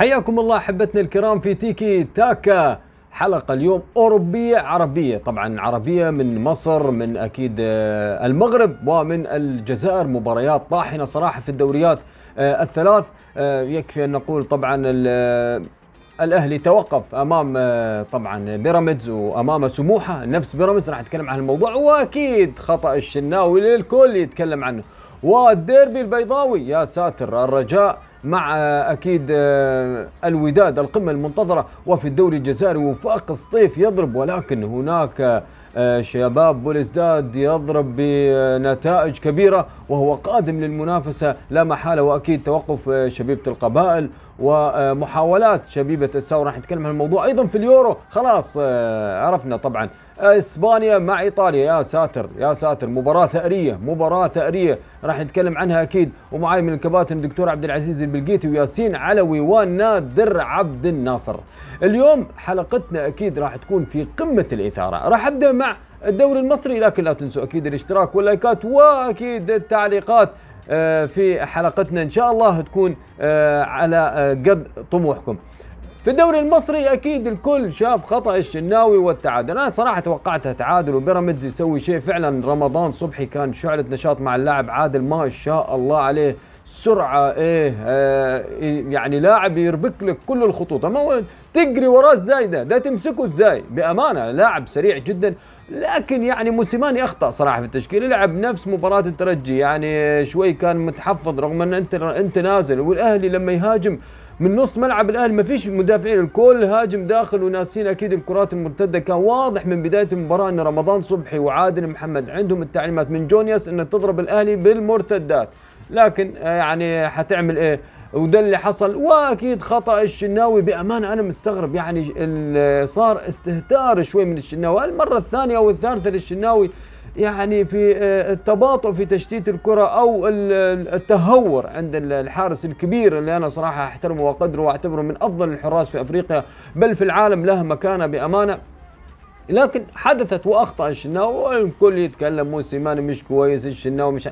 حياكم الله أحبتنا الكرام في تيكي تاكا. حلقة اليوم أوروبية عربية. طبعا عربية من مصر من أكيد آه، المغرب ومن الجزائر. مباريات طاحنة صراحة في الدوريات آه، الثلاث. آه، يكفي أن نقول طبعا ال- الأهلي توقف أمام طبعا بيراميدز وأمام سموحة. نفس بيراميدز راح نتكلم عن الموضوع وأكيد خطأ الشناوي للكل يتكلم عنه والديربي البيضاوي يا ساتر الرجاء. مع أكيد آه، الوداد القمة المنتظرة وفي الدوري الجزائري وفاق سطيف يضرب ولكن هناك آه، شباب بوليسداد يضرب بنتائج كبيرة وهو قادم للمنافسة لا محالة وأكيد توقف آه، شبيبة القبائل ومحاولات شبيبة الثوره راح نتكلم عن الموضوع أيضا في اليورو. خلاص عرفنا طبعا إسبانيا مع إيطاليا. يا ساتر يا ساتر. مباراة ثأرية مباراة ثأرية. راح نتكلم عنها أكيد. ومعاي من الكباتن الدكتور عبد العزيز البلقيتي وياسين علوي ونادر عبد الناصر. اليوم حلقتنا أكيد راح تكون في قمة الإثارة. راح أبدأ مع الدوري المصري لكن لا تنسوا أكيد الاشتراك واللايكات وأكيد التعليقات آه، في حلقتنا. إن شاء الله تكون آه، على آه، قد طموحكم. في الدوري المصري أكيد الكل شاف خطأ الشناوي والتعادل. أنا صراحة توقعتها تعادل وبيراميدز يسوي شيء فعلا. رمضان صبحي كان شعلة نشاط مع اللاعب عادل ما شاء الله عليه. سرعة إيه آه يعني لاعب يربك لك كل الخطوط. هو تجري وراه إزاي ده ده تمسكه إزاي بأمانة لاعب سريع جدا لكن يعني موسيماني أخطأ صراحة في التشكيل. لعب نفس مباراة الترجي يعني شوي كان متحفظ رغم إن أنت أنت نازل. والأهلي لما يهاجم من نص ملعب الاهلي ما فيش مدافعين الكل هاجم داخل وناسين أكيد الكرات المرتدة. كان واضح من بداية المباراة إن رمضان صبحي وعادل محمد عندهم التعليمات. من جونياس إن تضرب الأهلي بالمرتدات. لكن آه، يعني حتعمل إيه؟ وده اللي حصل. وأكيد خطأ الشناوي بأمانة. أنا مستغرب يعني صار استهتار شوي من الشناوي. المرة الثانية أو الثالثة للشناوي يعني في آه، التباطؤ في تشتيت الكرة أو ال- التهور عند ال- الحارس الكبير اللي أنا صراحة أحترمه وأقدره وأعتبره من أفضل الحراس في أفريقيا بل في العالم له مكانة بأمانة. لكن حدثت وأخطأ الشناوي والكل يتكلم موسيماني مش كويس الشناوي مش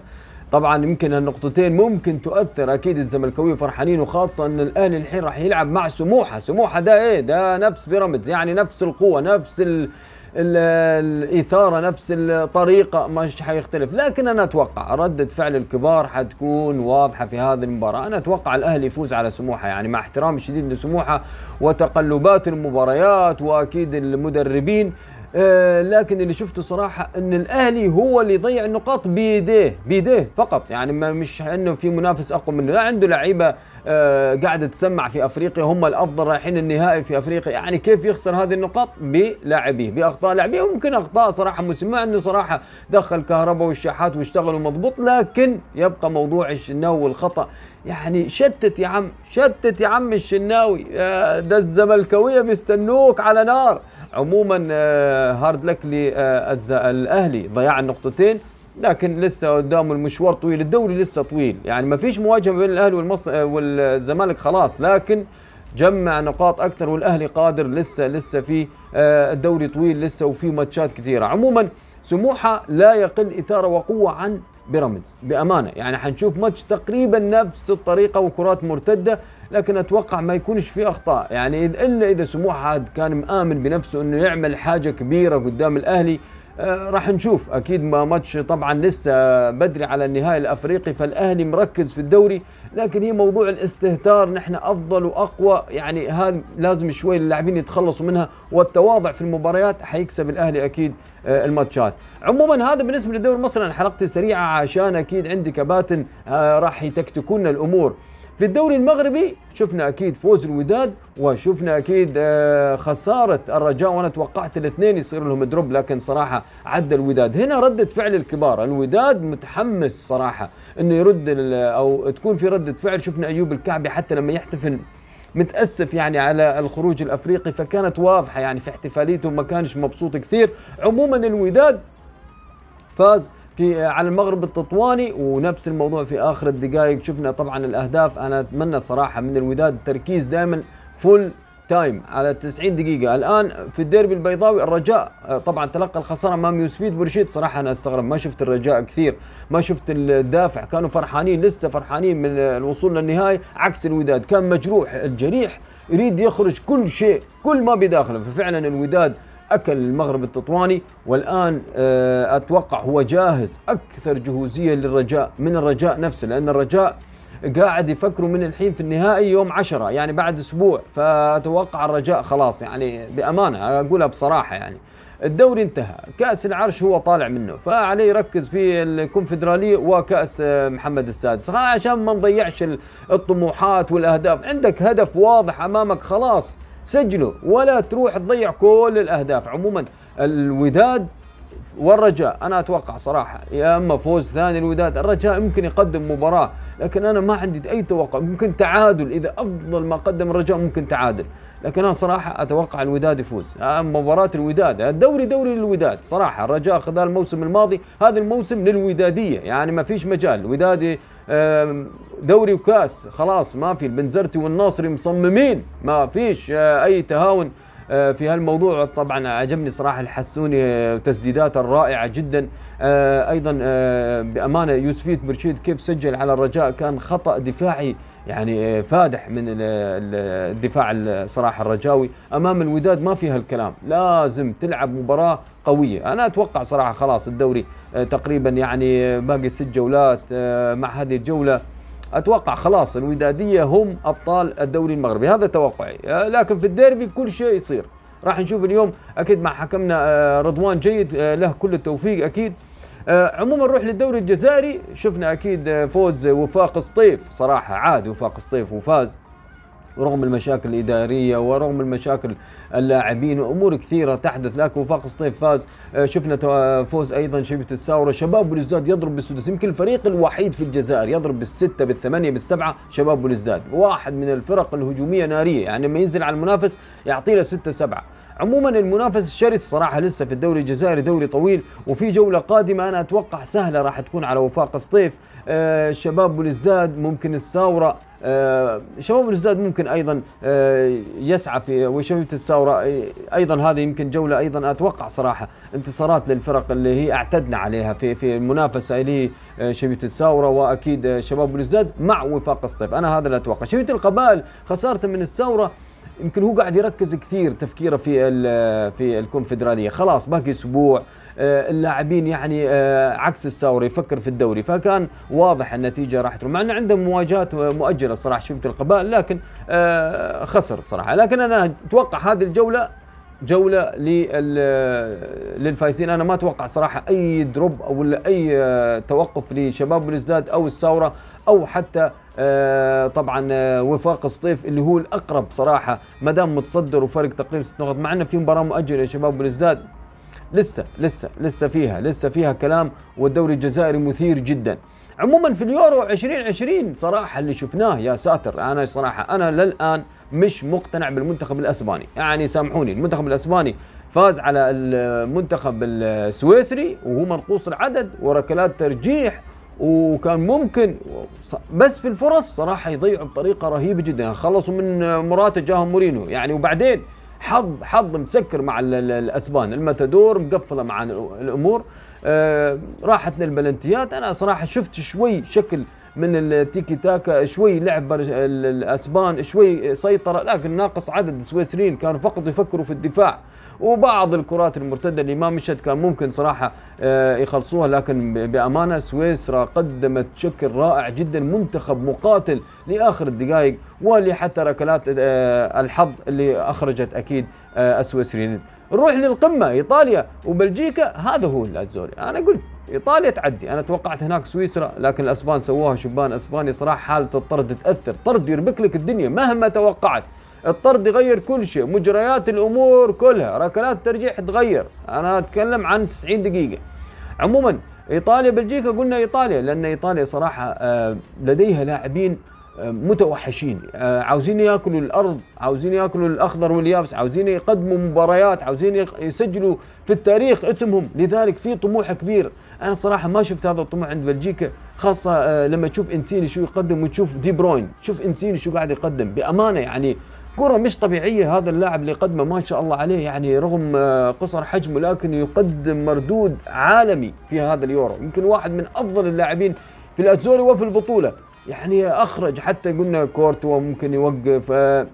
طبعا يمكن هالنقطتين ممكن تؤثر أكيد الزملكاوية فرحانين وخاصة إن الاهلي الحين راح يلعب مع سموحة. سموحة ده إيه؟ ده نفس بيراميدز يعني نفس القوة نفس ال الاثاره نفس الطريقة مش حيختلف. لكن أنا أتوقع ردة فعل الكبار حتكون واضحة في هذه المباراة. أنا أتوقع الأهلي يفوز على سموحة يعني مع احترامي الشديد لسموحة وتقلبات المباريات وأكيد المدربين. آه، لكن اللي شفته صراحة إن الأهلي هو اللي يضيع النقاط بيديه بيديه فقط. يعني ما مش إنه في منافس أقوى منه. لا عنده لعيبة آه، قاعدة تسمع في أفريقيا هم الأفضل رايحين النهائي في أفريقيا. يعني كيف يخسر هذه النقاط؟ بلاعبيه بأخطاء لاعبيه. ممكن أخطاء صراحة موسم مع إنه صراحة دخل كهرباء والشحات واشتغلوا مضبوط لكن يبقى موضوع الشناوي والخطأ. يعني شتت يا عم شتت يا عم الشناوي. آه، ده الزملكاوية بيستنوك على نار. عموما آه، هارد لك للأهلي. ضياع النقطتين. لكن لسه قدامه المشوار طويل الدوري لسه طويل. يعني ما فيش مواجهة بين الأهلي والمص... والزمالك خلاص لكن جمع نقاط أكثر والأهلي قادر لسه لسه في آه، الدوري طويل لسه وفي ماتشات كثيرة. عموما سموحة لا يقل إثارة وقوة عن بيراميدز بأمانة. يعني حنشوف ماتش تقريبا نفس الطريقة وكرات مرتدة لكن أتوقع ما يكونش في أخطاء. يعني إلا إذا سموحة كان مآمن بنفسه إنه يعمل حاجة كبيرة قدام الأهلي راح نشوف. أكيد ما ماتش طبعا لسه بدري على النهائي الأفريقي فالأهلي مركز في الدوري لكن هي موضوع الاستهتار. نحن أفضل وأقوى يعني هذا لازم شوي اللاعبين يتخلصوا منها والتواضع في المباريات حيكسب الأهلي أكيد آه الماتشات. عموما هذا بالنسبة للدوري المصري. أنا حلقتي سريعة عشان أكيد عندي كباتن آه راح يتكتكون الأمور. في الدوري المغربي شفنا أكيد فوز الوداد وشفنا أكيد آه، خسارة الرجاء وأنا توقعت الاثنين يصير لهم دروب لكن صراحة عدى الوداد. هنا ردة فعل الكبار الوداد متحمس صراحة إنه يرد أو تكون في ردة فعل. شفنا أيوب الكعبي حتى لما يحتفل متأسف يعني على الخروج الأفريقي فكانت واضحة يعني في احتفاليته ما كانش مبسوط كثير. عموما الوداد فاز في على المغرب التطواني. ونفس الموضوع في آخر الدقائق. شفنا طبعا الأهداف. أنا أتمنى صراحة من الوداد التركيز دائما فل تايم على 90 دقيقة. الآن في الديربي البيضاوي الرجاء آه، طبعا تلقى الخسارة أمام يوسفيد برشيد. صراحة أنا أستغرب. ما شفت الرجاء كثير. ما شفت الدافع. كانوا فرحانين لسه فرحانين من الوصول للنهاية عكس الوداد. كان مجروح الجريح. يريد يخرج كل شيء. كل ما بداخله. ففعلا الوداد أكل المغرب التطواني والآن آه، أتوقع هو جاهز أكثر جهوزية للرجاء من الرجاء نفسه لأن الرجاء قاعد يفكروا من الحين في النهائي يوم عشرة يعني بعد أسبوع. فأتوقع الرجاء خلاص يعني بأمانة أقولها بصراحة يعني. الدوري انتهى كأس العرش هو طالع منه. فعليه يركز في الكونفدرالية وكأس محمد السادس. عشان ما نضيعش الطموحات والأهداف. عندك هدف واضح أمامك خلاص. سجله ولا تروح تضيع كل الأهداف. عموما الوداد والرجاء أنا أتوقع صراحة يا أما فوز ثاني الوداد الرجاء يمكن يقدم مباراة لكن أنا ما عندي أي توقع. ممكن تعادل إذا أفضل ما قدم الرجاء ممكن تعادل لكن أنا صراحة أتوقع الوداد يفوز. مباراة الوداد الدوري دوري الوداد صراحة الرجاء خلال الموسم الماضي هذا الموسم للودادية يعني ما فيش مجال. الودادي دوري وكاس. خلاص ما في البنزرتي والناصري مصممين. ما فيش آه، أي تهاون آه، في هالموضوع. طبعا عجبني صراحة الحسوني آه، تسديداته الرائعة جدا. أيضا بأمانة يوسفيت برشيد كيف سجل على الرجاء كان خطأ دفاعي يعني فادح من الدفاع صراحة الرجاوي. أمام الوداد ما فيها الكلام لازم تلعب مباراة قوية. أنا أتوقع صراحة خلاص الدوري تقريبا يعني باقي ست جولات مع هذه الجولة. أتوقع خلاص الودادية هم أبطال الدوري المغربي. هذا توقعي. لكن في الديربي كل شيء يصير. راح نشوف اليوم أكيد مع حكمنا آه، رضوان جيد آه، له كل التوفيق أكيد. آه، عموما نروح للدوري الجزائري. شفنا أكيد فوز وفاق سطيف. صراحة عاد وفاق سطيف وفاز. رغم المشاكل الإدارية ورغم المشاكل اللاعبين وأمور كثيرة تحدث لكن وفاق سطيف فاز. آه، شفنا فوز أيضا شبيبة الساورة. شباب بلوزداد يضرب بالسدس. يمكن الفريق الوحيد في الجزائر يضرب بالستة بالثمانية بالسبعة. شباب بلوزداد واحد من الفرق الهجومية نارية. يعني لما ينزل على المنافس يعطي له ستة سبعة. عموما المنافس شرس صراحة لسه في الدوري الجزائري دوري طويل. وفي جولة قادمة أنا أتوقع سهلة راح تكون على وفاق آه شباب بلوزداد ممكن الساورة آه شباب الازداد ممكن أيضا آه يسعى في وشبيبه الثورة أيضا هذه يمكن جولة أيضا أتوقع صراحة انتصارات للفرق اللي هي اعتدنا عليها في في المنافسة اللي هي آه شبيبه الثورة وأكيد آه شباب الازداد مع وفاق الصيف. أنا هذا اللي أتوقع. شبيبه القبائل خسارته من الثورة يمكن هو قاعد يركز كثير تفكيره في في الكونفدرالية. خلاص باقي أسبوع آه، اللاعبين يعني آه، عكس الساورة يفكر في الدوري. فكان واضح النتيجة راح تروح مع انه عنده مواجهات مؤجلة صراحة شفت القبائل لكن آه، خسر صراحة. لكن أنا أتوقع هذه الجولة جولة للفايزين. أنا ما أتوقع صراحة أي drop أو أي توقف لشباب بلزداد أو الساورة أو حتى طبعا وفاق سطيف اللي هو الأقرب صراحة ما دام متصدر وفرق تقريبا ست نقط مع إنه في مباراة مؤجلة لشباب بلزداد لسه لسه لسه فيها لسه فيها كلام والدوري الجزائري مثير جدا. عموما في اليورو 2020 صراحة اللي شفناه يا ساتر أنا صراحة أنا للآن مش مقتنع بالمنتخب الأسباني. يعني سامحوني المنتخب الأسباني فاز على المنتخب السويسري وهو منقوص العدد وركلات ترجيح وكان ممكن بس في الفرص صراحة يضيعوا بطريقة رهيبة جدا. خلصوا من مراته جاهم مورينو يعني وبعدين حظ حظ مسكر مع الأسبان. الماتادور مقفلة مع الأمور. آه راحت للبلنتيات. أنا صراحة شفت شوي شكل من التيكي تاكا شوي لعب الأسبان شوي سيطرة لكن ناقص عدد السويسريين كانوا فقط يفكروا في الدفاع. وبعض الكرات المرتدة اللي ما مشت كان ممكن صراحة آه، يخلصوها لكن بأمانة سويسرا قدمت شكل رائع جدا منتخب مقاتل لآخر الدقائق واللي حتى ركلات آه، الحظ اللي أخرجت أكيد آه، السويسريين. نروح للقمة إيطاليا. وبلجيكا هذا هو الزوري أنا قلت إيطاليا تعدي. أنا توقعت هناك سويسرا لكن الأسبان سووها. شبان أسباني صراحة حالة الطرد تاثر طرد يربك لك الدنيا مهما توقعت. الطرد يغير كل شيء. مجريات الأمور كلها ركلات ترجيح تغير. أنا أتكلم عن 90 دقيقة. عموما إيطاليا بلجيكا قلنا إيطاليا لأن إيطاليا صراحة آه، لديها لاعبين متوحشين. آه، عاوزين ياكلوا الأرض عاوزين ياكلوا الأخضر واليابس عاوزين يقدموا مباريات عاوزين يسجلوا في التاريخ اسمهم. لذلك في طموح كبير. أنا صراحة ما شفت هذا الطموح عند بلجيكا خاصة لما تشوف إنسيني شو يقدم وتشوف دي بروين. تشوف إنسيني شو قاعد يقدم. بأمانة يعني كرة مش طبيعية هذا اللاعب اللي قدمه ما شاء الله عليه. يعني رغم آه، قصر حجمه لكن يقدم مردود عالمي في هذا اليورو. يمكن واحد من أفضل اللاعبين في الأتزوري وفي البطولة. يعني أخرج حتى قلنا كورتوا ممكن يوقف آه،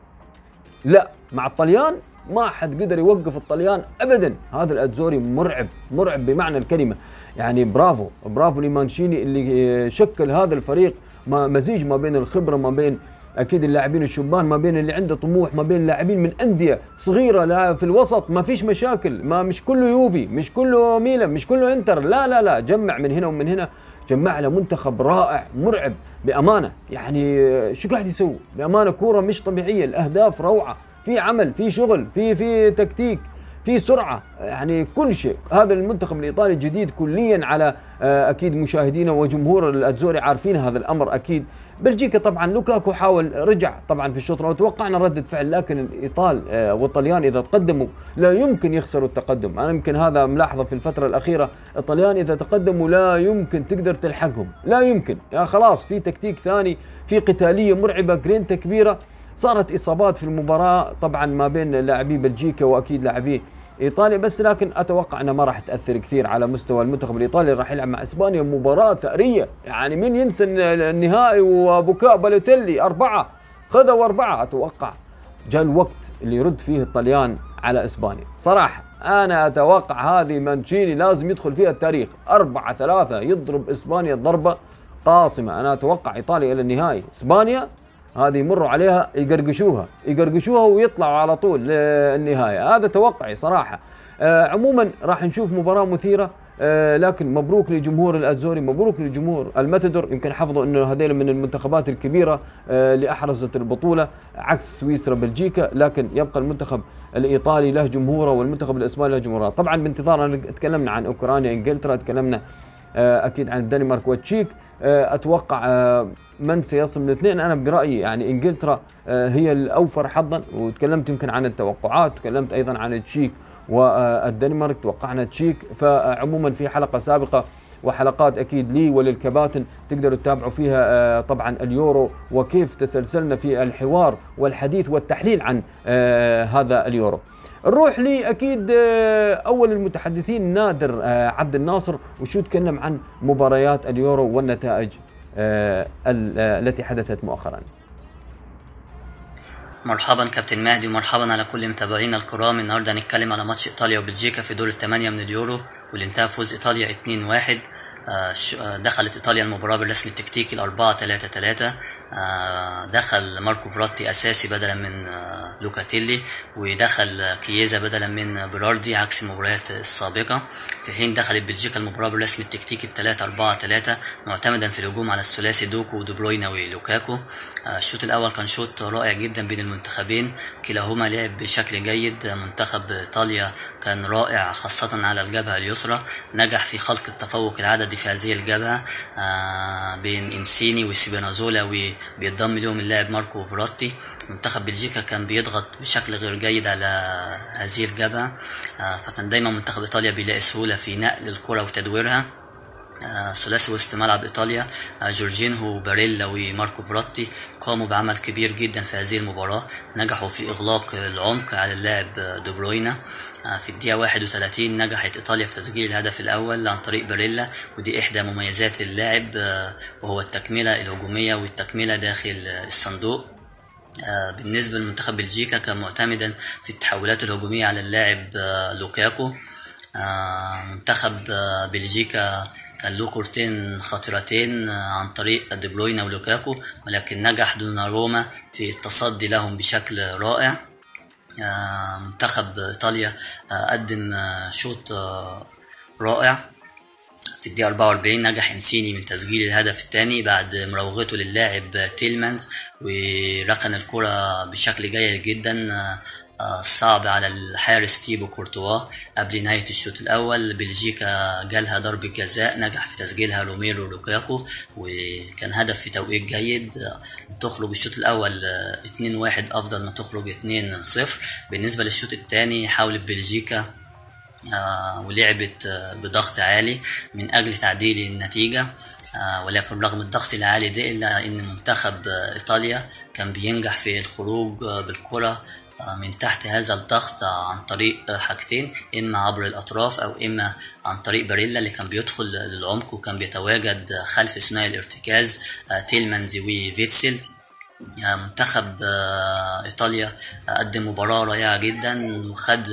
لا مع الطليان ما حد قدر يوقف الطليان ابدا. هذا الأتزوري مرعب مرعب بمعنى الكلمة. يعني برافو برافو لمانشيني اللي شكل هذا الفريق مزيج ما بين الخبرة ما بين أكيد اللاعبين الشبان ما بين اللي عنده طموح ما بين اللاعبين من أندية صغيرة لا في الوسط ما فيش مشاكل ما مش كله يوفي مش كله ميلان مش كله إنتر لا لا لا جمع من هنا ومن هنا. جمع له منتخب رائع مرعب بأمانة. يعني شو قاعد يسوي؟ بأمانة كورة مش طبيعية الأهداف روعة في عمل في شغل في في تكتيك. في سرعة يعني كل شيء. هذا المنتخب الإيطالي جديد كليا على آه، أكيد مشاهدينا وجمهور الأتزوري عارفين هذا الأمر أكيد. بلجيكا طبعا لوكاكو حاول رجع طبعا في الشوط الأول. توقعنا ردة فعل لكن الإيطال آه، والطليان إذا تقدموا لا يمكن يخسروا التقدم. أنا يمكن هذا ملاحظة في الفترة الأخيرة. الطليان إذا تقدموا لا يمكن تقدر تلحقهم. لا يمكن. يا خلاص في تكتيك ثاني في قتالية مرعبة جرينتا كبيرة. صارت إصابات في المباراة طبعا ما بين لاعبي بلجيكا وأكيد لاعبي إيطاليا بس لكن أتوقع إنها ما راح تأثر كثير على مستوى المنتخب الإيطالي. راح يلعب مع إسبانيا مباراة ثأرية. يعني مين ينسى النهائي وبكاء بالوتيلي أربعة. خذوا أربعة. أتوقع جاء الوقت اللي يرد فيه الطليان على إسبانيا. صراحة أنا أتوقع هذه مانشيني لازم يدخل فيها التاريخ. أربعة ثلاثة يضرب إسبانيا ضربة قاصمة. أنا أتوقع إيطاليا إلى النهائي. إسبانيا هذه يمروا عليها يقرقشوها يقرقشوها ويطلعوا على طول للنهاية. هذا توقعي صراحة. آه عموما راح نشوف مباراة مثيرة آه لكن مبروك لجمهور الازوري مبروك لجمهور الماتدور يمكن حفظوا إنه هذيل من المنتخبات الكبيرة آه اللي أحرزت البطولة عكس سويسرا بلجيكا. لكن يبقى المنتخب الإيطالي له جمهوره والمنتخب الإسباني له جمهوره. طبعا بانتظار تكلمنا عن أوكرانيا إنجلترا تكلمنا آه أكيد عن الدنمارك والتشيك. أتوقع آه، من سيصل من الاثنين أنا برأيي يعني إنجلترا آه، هي الأوفر حظا. وتكلمت يمكن عن التوقعات تكلمت أيضا عن التشيك والدنمارك. توقعنا تشيك. فعموما في حلقة سابقة وحلقات أكيد لي وللكباتن تقدروا تتابعوا فيها طبعا اليورو وكيف تسلسلنا في الحوار والحديث والتحليل عن هذا اليورو. نروح لي أكيد آه، أول المتحدثين نادر آه، عبد الناصر وشو تكلم عن مباريات اليورو والنتائج آه، التي حدثت مؤخرا. مرحبا كابتن مهدي ومرحبا على كل متابعينا الكرام. النهارده هنتكلم على ماتش إيطاليا وبلجيكا في دور الثمانية من اليورو واللي انتهى بفوز ايطاليا 2-1 دخلت إيطاليا المباراة بالرسم التكتيكي الأربعة 3 3 آه، دخل ماركو فراتي أساسي بدلا من آه، لوكاتيلي ودخل كييزا بدلا من براردي عكس المباريات السابقة. في حين دخلت بلجيكا المباراة بالرسم التكتيكي الثلاثة 4 3 معتمدا في الهجوم على الثلاثي دوكو ودي بروينا ولوكاكو. آه، الشوط الأول كان شوط رائع جدا بين المنتخبين. كلاهما لعب بشكل جيد. منتخب إيطاليا كان رائع خاصة على الجبهة اليسرى. نجح في خلق التفوق العددي في هذه الجبهة بين إنسيني وسيبانازولا بينضم لهم اللاعب ماركو فيراتي منتخب بلجيكا كان بيضغط بشكل غير جيد على هذه الجبهة. آه، فكان دايما منتخب إيطاليا بيلاقي سهولة في نقل الكرة وتدويرها. ثلاثي وسط ملعب إيطاليا آه، جورجينهو باريلا وماركو فراتي قاموا بعمل كبير جدا في هذه المباراة. نجحوا في إغلاق العمق على اللاعب دي بروينا. آه، في الدقيقة 31 نجحت إيطاليا في تسجيل الهدف الأول عن طريق باريلا ودي إحدى مميزات اللاعب وهو التكملة الهجومية والتكملة داخل الصندوق. بالنسبة لمنتخب بلجيكا كان معتمدا في التحولات الهجومية على اللاعب لوكاكو. منتخب بلجيكا كان له كورتين خطيرتين عن طريق دي بروينا ولوكاكو ولكن نجح دوناروما في التصدي لهم بشكل رائع. آه، منتخب إيطاليا آه، قدم آه، شوط رائع. في الدقيقة 44 نجح إنسيني من تسجيل الهدف الثاني بعد مراوغته للاعب تيلمانز وركن الكرة بشكل جيد جدا صعب على الحارس تيبو كورتوا قبل نهاية الشوط الأول. بلجيكا جالها ضربة جزاء نجح في تسجيلها روميلو لوكاكو وكان هدف في توقيت جيد. تخرج الشوط الأول 2-1 أفضل ما تخرج 2-0 بالنسبة للشوط الثاني حاولت بلجيكا آه، ولعبت بضغط عالي من أجل تعديل النتيجة آه، ولكن رغم الضغط العالي ده إلا أن منتخب إيطاليا كان بينجح في الخروج بالكرة من تحت هذا الضغط عن طريق حاجتين إما عبر الأطراف أو إما عن طريق باريلا اللي كان بيدخل للعمق وكان بيتواجد خلف ثنائي الارتكاز آه، تيلمانز وفيتسل آه، منتخب آه، إيطاليا قدم مباراة رائعة جدا وخد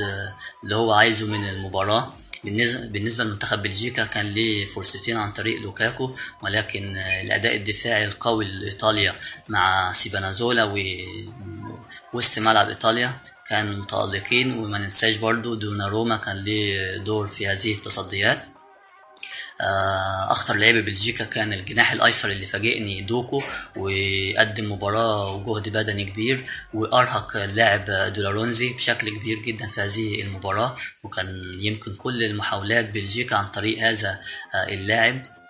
اللي هو عايزه من المباراة. بالنسبة لمنتخب بلجيكا كان ليه فرصتين عن طريق لوكاكو ولكن الأداء الدفاعي القوي لإيطاليا مع سيبانازولا ووسط ملعب إيطاليا كان متألقين وما ننساش برضو دوناروما كان ليه دور في هذه التصديات. آه، أخطر لعيب بلجيكا كان الجناح الأيسر اللي فاجئني دوكو وقدم مباراة وجهد بدني كبير وأرهق اللاعب دولارونزي بشكل كبير جدا في هذه المباراة وكان يمكن كل المحاولات بلجيكا عن طريق هذا آه، اللاعب.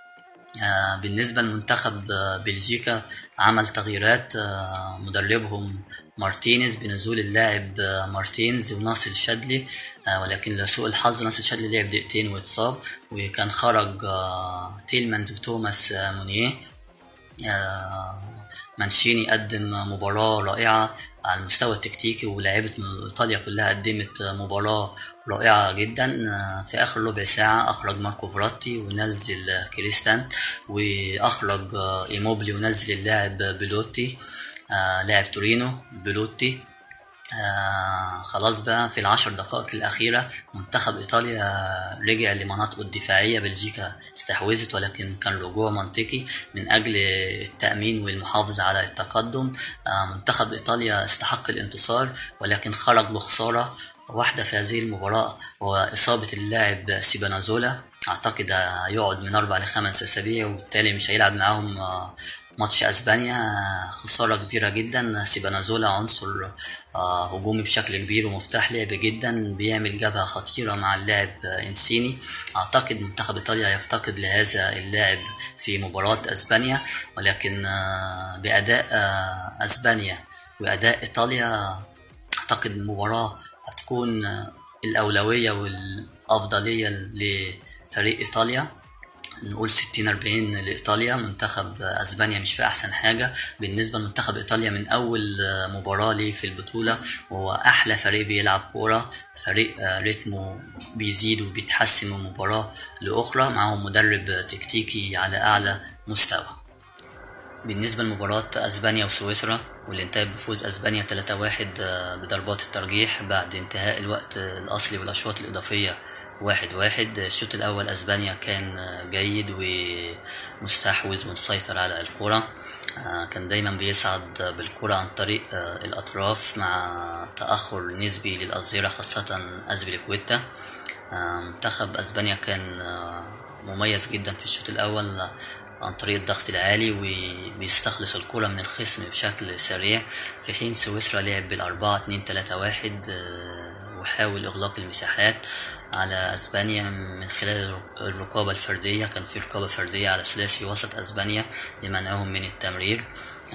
بالنسبة لمنتخب آه، بلجيكا عمل تغييرات آه، مدربهم مارتينيز بنزول اللاعب آه، ميرتينز وناصر الشادلي آه، ولكن لسوء الحظ ناصر الشادلي لعب دقيقتين واتصاب وكان خرج آه، تيلمانز وتوماس آه، مونيه. آه، مانشيني قدم مباراة رائعة على المستوى التكتيكي ولاعيبة إيطاليا كلها قدمت مباراة رائعة جدا. في آخر ربع ساعة أخرج ماركو فيراتي ونزل كريستانتي وأخرج إيموبيلي ونزل اللاعب بيلوتي آه، لاعب تورينو بيلوتي. آه خلاص بقى في العشر دقائق الأخيرة منتخب إيطاليا رجع لمناطقه الدفاعية. بلجيكا استحوذت ولكن كان رجوع منطقي من أجل التأمين والمحافظة على التقدم. آه منتخب إيطاليا استحق الانتصار ولكن خرج بخسارة واحدة في هذه المباراة وإصابة اللاعب سبينازولا. أعتقد هيقعد من أربع لخمس أسابيع وبالتالي مش هيلعب معاهم آه، ماتش أسبانيا خسارة كبيرة جدا. سيبانازولا عنصر آه، هجومي بشكل كبير ومفتاح لعب جدا. بيعمل جبهة خطيرة مع اللاعب إنسيني. أعتقد منتخب إيطاليا هيفتقد لهذا اللاعب في مباراة أسبانيا ولكن آه، بأداء آه، أسبانيا وأداء إيطاليا أعتقد المباراة هتكون الأولوية والأفضلية لفريق إيطاليا. نقول 60 40 لإيطاليا. منتخب أسبانيا مش في أحسن حاجة. بالنسبة لمنتخب إيطاليا من أول مباراة ليه في البطولة وهو أحلى فريق بيلعب كورة. فريق رتمه بيزيد وبيتحسن من مباراة لأخرى. معاهم مدرب تكتيكي على أعلى مستوى. بالنسبة لمباراة أسبانيا وسويسرا واللي انتهت بفوز أسبانيا 3-1 بضربات الترجيح بعد انتهاء الوقت الأصلي والأشواط الإضافية واحد واحد. الشوط الأول أسبانيا كان جيد ومستحوذ ومسيطر على الكرة. آه، كان دايما بيسعد بالكرة عن طريق آه، الأطراف مع تأخر نسبي للأظهرة خاصة أزبيليكويتا آه، منتخب أسبانيا كان مميز جدا في الشوط الأول عن طريق الضغط العالي وبيستخلص الكرة من الخصم بشكل سريع في حين سويسرا لعب بالأربعة اتنين تلاتة واحد. وحاول إغلاق المساحات على أسبانيا من خلال الرقابة الفردية. كان في رقابة فردية على ثلاثي وسط أسبانيا لمنعهم من التمرير.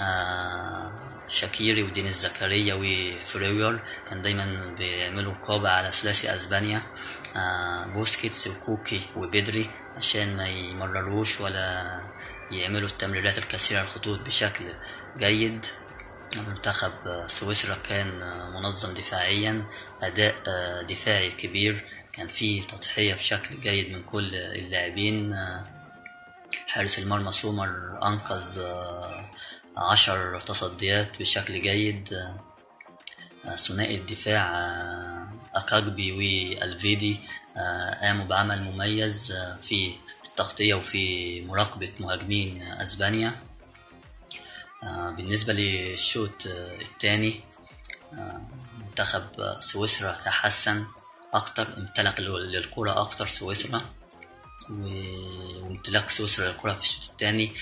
آه، شاكيري ودينيس زكريا وفريور كان دايما بيعملوا رقابة على ثلاثي أسبانيا. آه، بوسكيتس وكوكي وبيدري عشان ما يمرروش ولا يعملوا التمريرات الكثيرة الخطوط بشكل جيد. منتخب سويسرا كان منظم دفاعيا أداء دفاعي كبير كان فيه تضحية بشكل جيد من كل اللاعبين. حارس المرمى سومر أنقذ عشر تصديات بشكل جيد. ثنائي الدفاع أكاجبي وألفيدي قاموا بعمل مميز في التغطية وفي مراقبة مهاجمين أسبانيا. بالنسبة للشوط الثاني منتخب سويسرا تحسن أكتر امتلك للكرة أكتر سويسرا وامتلاك سويسرا للكرة في الشوط الثاني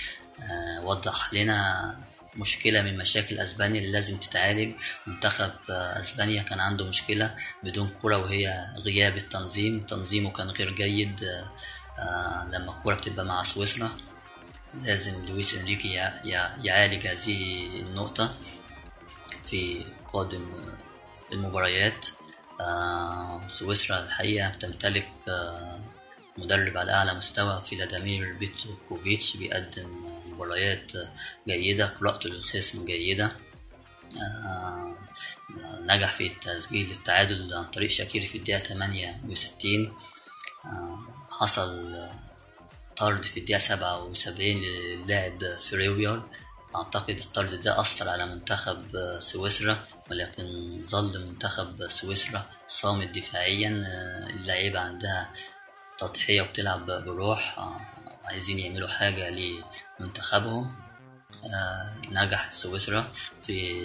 وضح لنا مشكلة من مشاكل أسبانيا اللي لازم تتعالج. منتخب أسبانيا كان عنده مشكلة بدون كرة وهي غياب التنظيم. تنظيمه كان غير جيد لما الكرة بتبقى مع سويسرا. لازم لويس انريكي يعالج هذه النقطة في قادم المباريات. سويسرا الحقيقة تمتلك مدرب على أعلى مستوى فلاديمير بيتروكوفيتش بيقدم مباريات جيدة قراءته للخصم جيدة. آه، نجح في تسجيل التعادل عن طريق شاكيري في الدقيقة 68 آه، حصل طرد في الدقيقة 77 للاعب فريوير أعتقد الطرد ده أثر على منتخب سويسرا ولكن ظل منتخب سويسرا صامد دفاعيا. اللعيبة عندها تضحية وبتلعب بروح عايزين يعملوا حاجة لمنتخبهم. نجح سويسرا في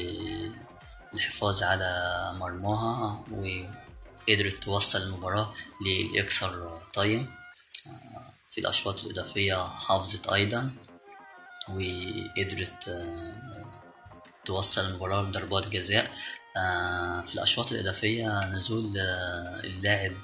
الحفاظ على مرماها وقدرت توصل المباراة للإكسر تايم في الأشواط الإضافية حافظت أيضا وقدرت توصل المباراة بضربات جزاء. في الأشواط الإضافية نزول اللاعب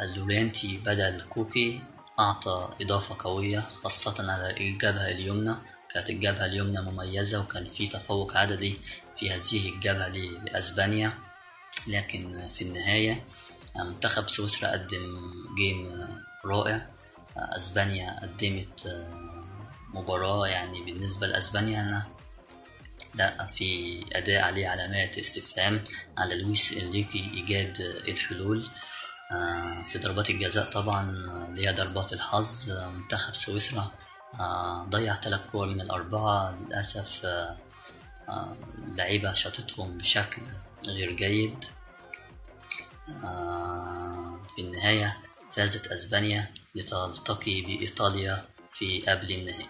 اللولانتي بدل كوكي أعطى إضافة قوية خاصة على الجبهة اليمنى. كانت الجبهة اليمنى مميزة وكان في تفوق عددي في هذه الجبهة لأسبانيا. لكن في النهاية منتخب سويسرا قدم جيم رائع. أسبانيا قدمت مباراة يعني بالنسبة لأسبانيا أنا لا في أداء عليه علامات استفهام على لويس إنريكي إيجاد الحلول في ضربات الجزاء طبعا اللي هي ضربات الحظ منتخب سويسرا ضيع ثلاث كور من الأربعة للأسف اللعيبة شاطتهم بشكل غير جيد في النهاية فازت أسبانيا لتلتقي بإيطاليا في قبل النهائي.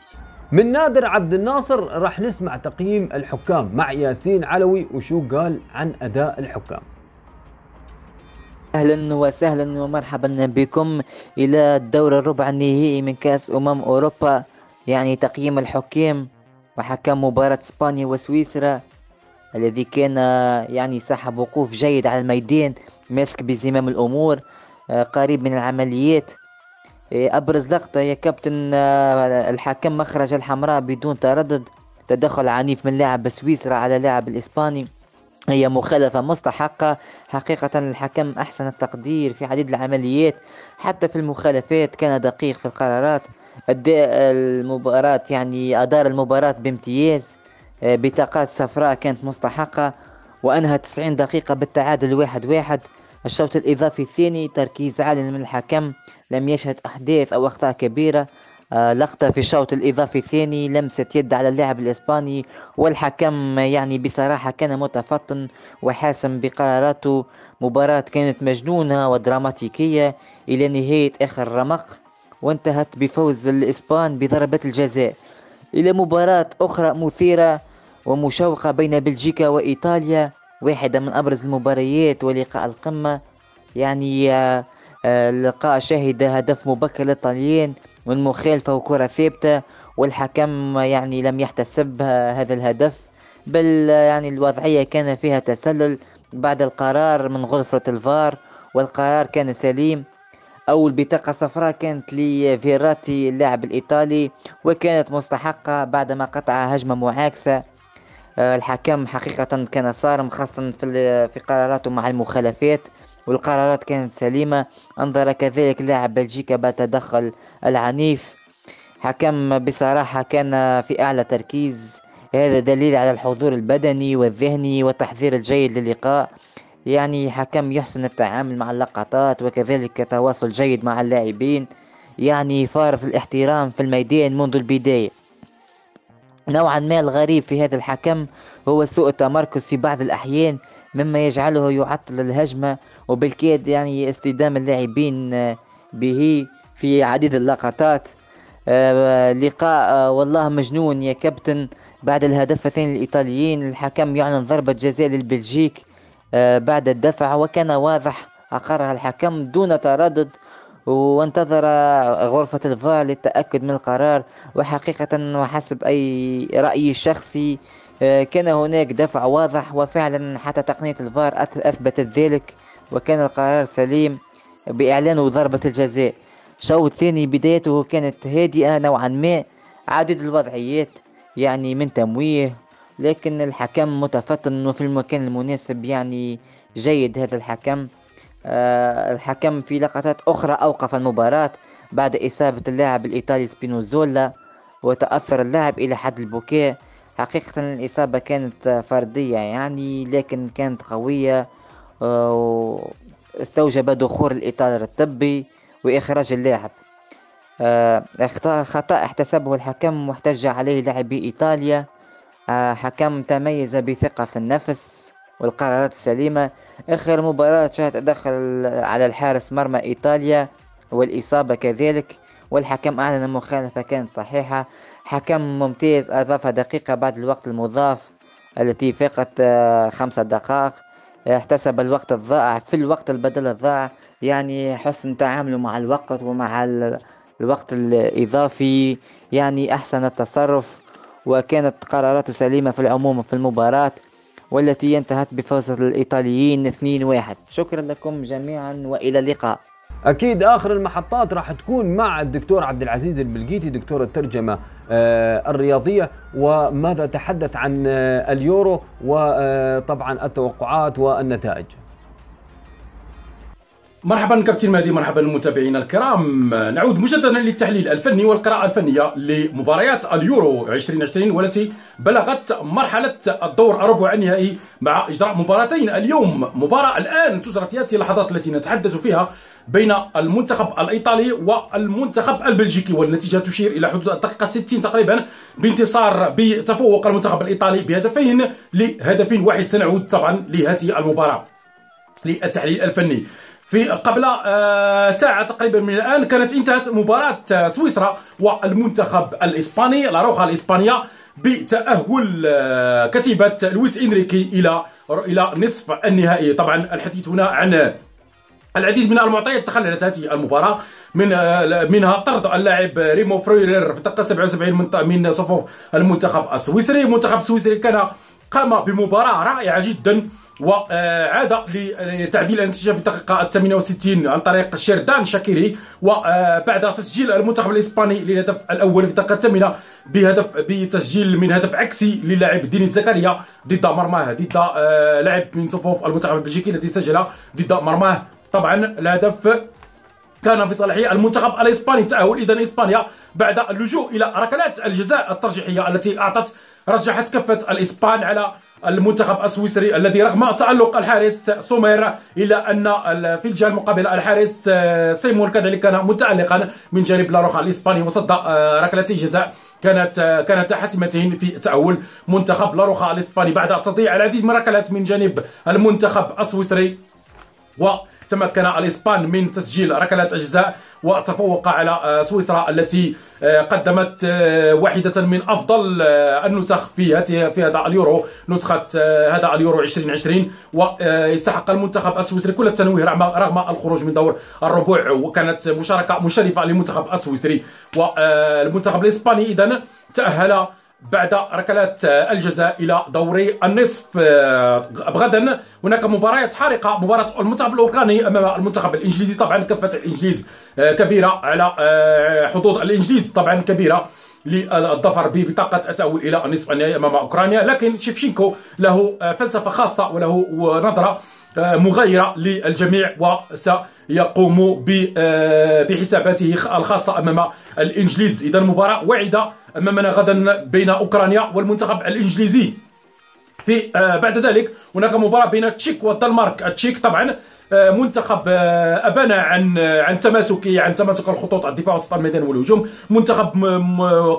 من نادر عبد الناصر راح نسمع تقييم الحكام. مع ياسين علوي وشو قال عن أداء الحكام؟ أهلا وسهلا ومرحبا بكم إلى الدور الربع النهائي من كأس أمم أوروبا. يعني تقييم الحكام وحكم مباراة إسبانيا وسويسرا الذي كان يعني صاحب وقوف جيد على الميدان. ماسك بزمام الأمور قريب من العمليات. أبرز لقطة يا كابتن الحكم مخرج الحمراء بدون تردد. تدخل عنيف من لاعب سويسرا على لاعب الإسباني. هي مخالفة مستحقة. حقيقة الحكم أحسن التقدير في عديد العمليات. حتى في المخالفات كان دقيق في القرارات. أداء المباراة يعني أدار المباراة بامتياز. بطاقات صفراء كانت مستحقة. وأنهى 90 دقيقة بالتعادل واحد واحد. الشوط الإضافي الثاني تركيز عالي من الحكم. لم يشهد أحداث أو أخطاء كبيرة. آه لقطة في الشوط الإضافي الثاني لمسة يد على اللاعب الإسباني والحكم يعني بصراحة كان متفطن وحاسم بقراراته. مباراة كانت مجنونة ودراماتيكية إلى نهاية آخر رمق وانتهت بفوز الإسبان بضربة الجزاء. إلى مباراة أخرى مثيرة ومشوقة بين بلجيكا وإيطاليا واحدة من أبرز المباريات ولقاء القمة. يعني آه اللقاء شهد هدف مبكر للطليان والمخالفة وكرة ثابتة والحكم يعني لم يحتسب هذا الهدف بل يعني الوضعية كان فيها تسلل بعد القرار من غرفة الفار والقرار كان سليم. أول بطاقة صفراء كانت لفيراتي اللاعب الإيطالي وكانت مستحقة بعدما قطع هجمة معاكسة. الحكم حقيقة كان صارم خاصة في قراراته مع المخالفات. والقرارات كانت سليمة. أنظر كذلك لاعب بلجيكا بالتدخل العنيف. حكم بصراحة كان في أعلى تركيز. هذا دليل على الحضور البدني والذهني والتحضير الجيد للقاء. يعني حكم يحسن التعامل مع اللقطات وكذلك تواصل جيد مع اللاعبين. يعني فارض الاحترام في الميدان منذ البداية. نوعا ما الغريب في هذا الحكم هو سوء التمركز في بعض الأحيان مما يجعله يعطل الهجمة وبالكاد يعني استدام اللاعبين به في عديد اللقطات. آه لقاء آه والله مجنون يا كابتن. بعد الهدف الثاني الإيطاليين الحكم يعلن ضربة جزاء للبلجيك آه بعد الدفع وكان واضح أقرها الحكم دون تردد وانتظر غرفة الفار للتأكد من القرار. وحقيقة وحسب أي رأيي الشخصي كان هناك دفع واضح وفعلا حتى تقنية الفار أثبتت ذلك وكان القرار سليم بإعلان ضربة الجزاء. شوط ثاني بدايته كانت هادئة نوعا ما عدد الوضعيات يعني من تمويه لكن الحكم متفطن وفي المكان المناسب يعني جيد هذا الحكم. آه، الحكم في لقطات أخرى أوقف المباراة بعد إصابة اللاعب الإيطالي سبينوزولا وتأثر اللاعب إلى حد البكاء. حقيقة الإصابة كانت فردية يعني لكن كانت قوية آه، استوجب دخول الإطار الطبي وإخراج اللاعب. آه، خطأ احتسبه الحكم واحتج عليه لاعبي إيطاليا. آه، حكم تميز بثقة في النفس والقرارات السليمة. آخر مباراة شهد تدخل على الحارس مرمى إيطاليا والإصابة كذلك. والحكم أعلن المخالفة كانت صحيحة. حكم ممتاز أضاف دقيقة بعد الوقت المضاف التي فقط آه، خمسة دقائق. احتسب الوقت الضائع. في الوقت البدل الضائع يعني حسن تعامله مع الوقت ومع الوقت الإضافي يعني أحسن التصرف. وكانت قراراته سليمة في العموم في المباراة والتي انتهت بفوز الإيطاليين 2-1 شكرا لكم جميعا وإلى اللقاء. أكيد آخر المحطات راح تكون مع الدكتور عبد العزيز البلقيتي دكتور الترجمة آه، الرياضية وماذا تحدث عن آه، اليورو وطبعا التوقعات والنتائج. مرحبا كابتن مهدي مرحبا المتابعين الكرام. نعود مجددا للتحليل الفني والقراءة الفنية لمباريات اليورو 2020 والتي بلغت مرحلة الدور الربع النهائي مع إجراء مباراتين. اليوم مباراة الآن تجرى في هذه اللحظات التي نتحدث فيها بين المنتخب الإيطالي والمنتخب البلجيكي والنتيجة تشير إلى حدود الدقيقة 60 تقريبا بانتصار بتفوق المنتخب الإيطالي بهدفين لهدف واحد. سنعود طبعا لهذه المباراة للتحليل الفني. في قبل آه، ساعة تقريبا من الآن كانت انتهت مباراة سويسرا والمنتخب الإسباني لاروخا الإسبانية بتأهل آه، كتيبة لويس إنريكي إلى إلى نصف النهائي. طبعا الحديث هنا عن العديد من المعطيات تخللت هذه المباراة من آه، منها طرد اللاعب ريمو فرويرر في الدقيقة 77 من صفوف المنتخب السويسري. المنتخب السويسري كان قام بمباراة رائعة جدا وعاد لتعديل النتيجه في الدقيقة 68 عن طريق شيردان شاكيري وبعد تسجيل المنتخب الإسباني للهدف الأول في الدقيقة الثامنة بهدف بتسجيل من هدف عكسي للاعب دينيس زكريا ضد مرماه ضد آه، لاعب من صفوف المنتخب البلجيكي الذي سجل ضد مرماه. طبعا الهدف كان في صالح المنتخب الإسباني تأهل اذا إسبانيا بعد اللجوء إلى ركلات الجزاء الترجيحية التي أعطت رجحت كفة الإسبان على المنتخب السويسري الذي رغم تألق الحارس سومير إلا أن في الجهة المقابلة الحارس آه، سيمون كذلك كان متألقا من جانب لاروخا الإسباني وصد آه، ركلتي جزاء كانت آه، كانت حاسمتين في تأهل منتخب لاروخا الإسباني بعد تضييع العديد من الركلات من جانب المنتخب السويسري وتمكن الإسبان من تسجيل ركلات أجزاء وتفوق على آه، سويسرا التي آه، قدمت آه، واحدة من أفضل النسخ في في هذا اليورو نسخة هذا اليورو 2020 واستحق المنتخب السويسري كل التنويه رغم الخروج من دور الربع وكانت مشاركة مشرفة للمنتخب السويسري والمنتخب الإسباني إذا تأهل بعد ركلات الجزاء إلى دور النصف غدا. هناك مباريات حارقة مباراة المنتخب الأوكراني أمام المنتخب الإنجليزي. طبعا كفة الإنجليز كبيرة على آه، حظوظ الإنجليز. طبعا كبيرة للظفر ببطاقة التأهل إلى النصف النهائي أمام أوكرانيا. لكن شيفشينكو له آه، فلسفة خاصة وله نظرة آه، مغايرة للجميع وسيقوم بحساباته الخاصة أمام الإنجليز. إذا مباراة واعدة أمامنا غدا بين أوكرانيا والمنتخب الإنجليزي. في آه، بعد ذلك هناك مباراة بين التشيك والدنمارك. التشيك طبعا آه، منتخب آه، ابان عن عن تماسكه عن تماسك الخطوط. الدفاع وسط الميدان والهجوم. منتخب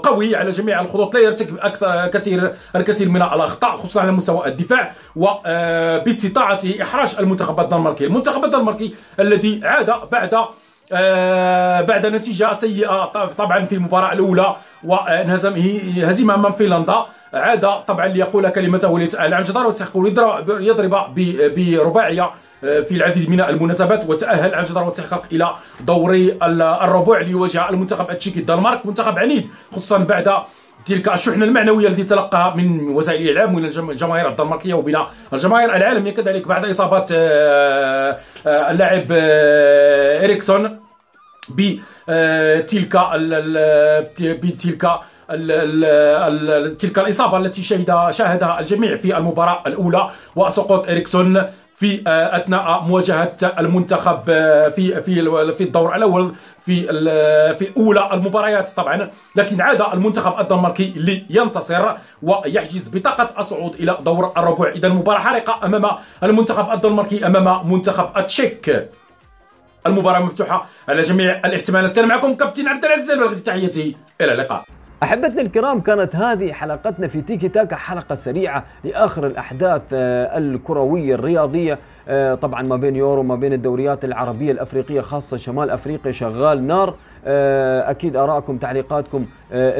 قوي على جميع الخطوط. لا يرتكب أكثر كثير الكثير من الأخطاء خصوصا على مستوى الدفاع وباستطاعته إحراج المنتخب الدنماركي المنتخب الدنماركي الذي عاد بعد آه بعد نتيجة سيئة طبعا في المباراة الأولى وانهزم هزيمة أمام فنلندا. عاد طبعا ليقول كلمته ليتأهل عن جدار ويستحق يضرب برباعية آه، في العديد من المناسبات وتأهل عن جدار واستحقاق إلى دور الربع ليواجه المنتخب التشيكي الدنمارك. منتخب عنيد خصوصا بعد تلك الشحنة المعنوية التي تلقاها من وسائل الإعلام من الجماهير الدنماركية وبين الجماهير العالمية. كذلك بعد إصابة آه، آه، اللاعب إريكسون بتلك بتلك تلك الإصابة التي شهد شاهدها الجميع في المباراة الأولى. وسقوط إريكسون في أثناء مواجهة المنتخب في في في الدور الأول في في أولى المباريات طبعا. لكن عاد المنتخب الدنماركي لينتصر ويحجز بطاقة الصعود إلى دور الربع. إذا مباراه حارقة أمام المنتخب الدنماركي أمام منتخب التشيك. المباراة مفتوحة على جميع الاحتمالات. كان معكم كابتن عبد العزيز تحياتي. إلى اللقاء. أحبتنا الكرام كانت هذه حلقتنا في تيكي تاكا حلقة سريعة لآخر الأحداث آه، الكروية الرياضية آه، طبعا ما بين يورو ما بين الدوريات العربية الأفريقية خاصة شمال أفريقيا شغال نار. آه، أكيد ارائكم تعليقاتكم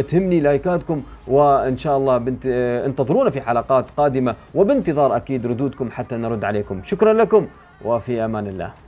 تهمني لايكاتكم وإن شاء الله بنت انتظرونا في حلقات قادمة وبانتظار أكيد ردودكم حتى نرد عليكم. شكرا لكم وفي أمان الله.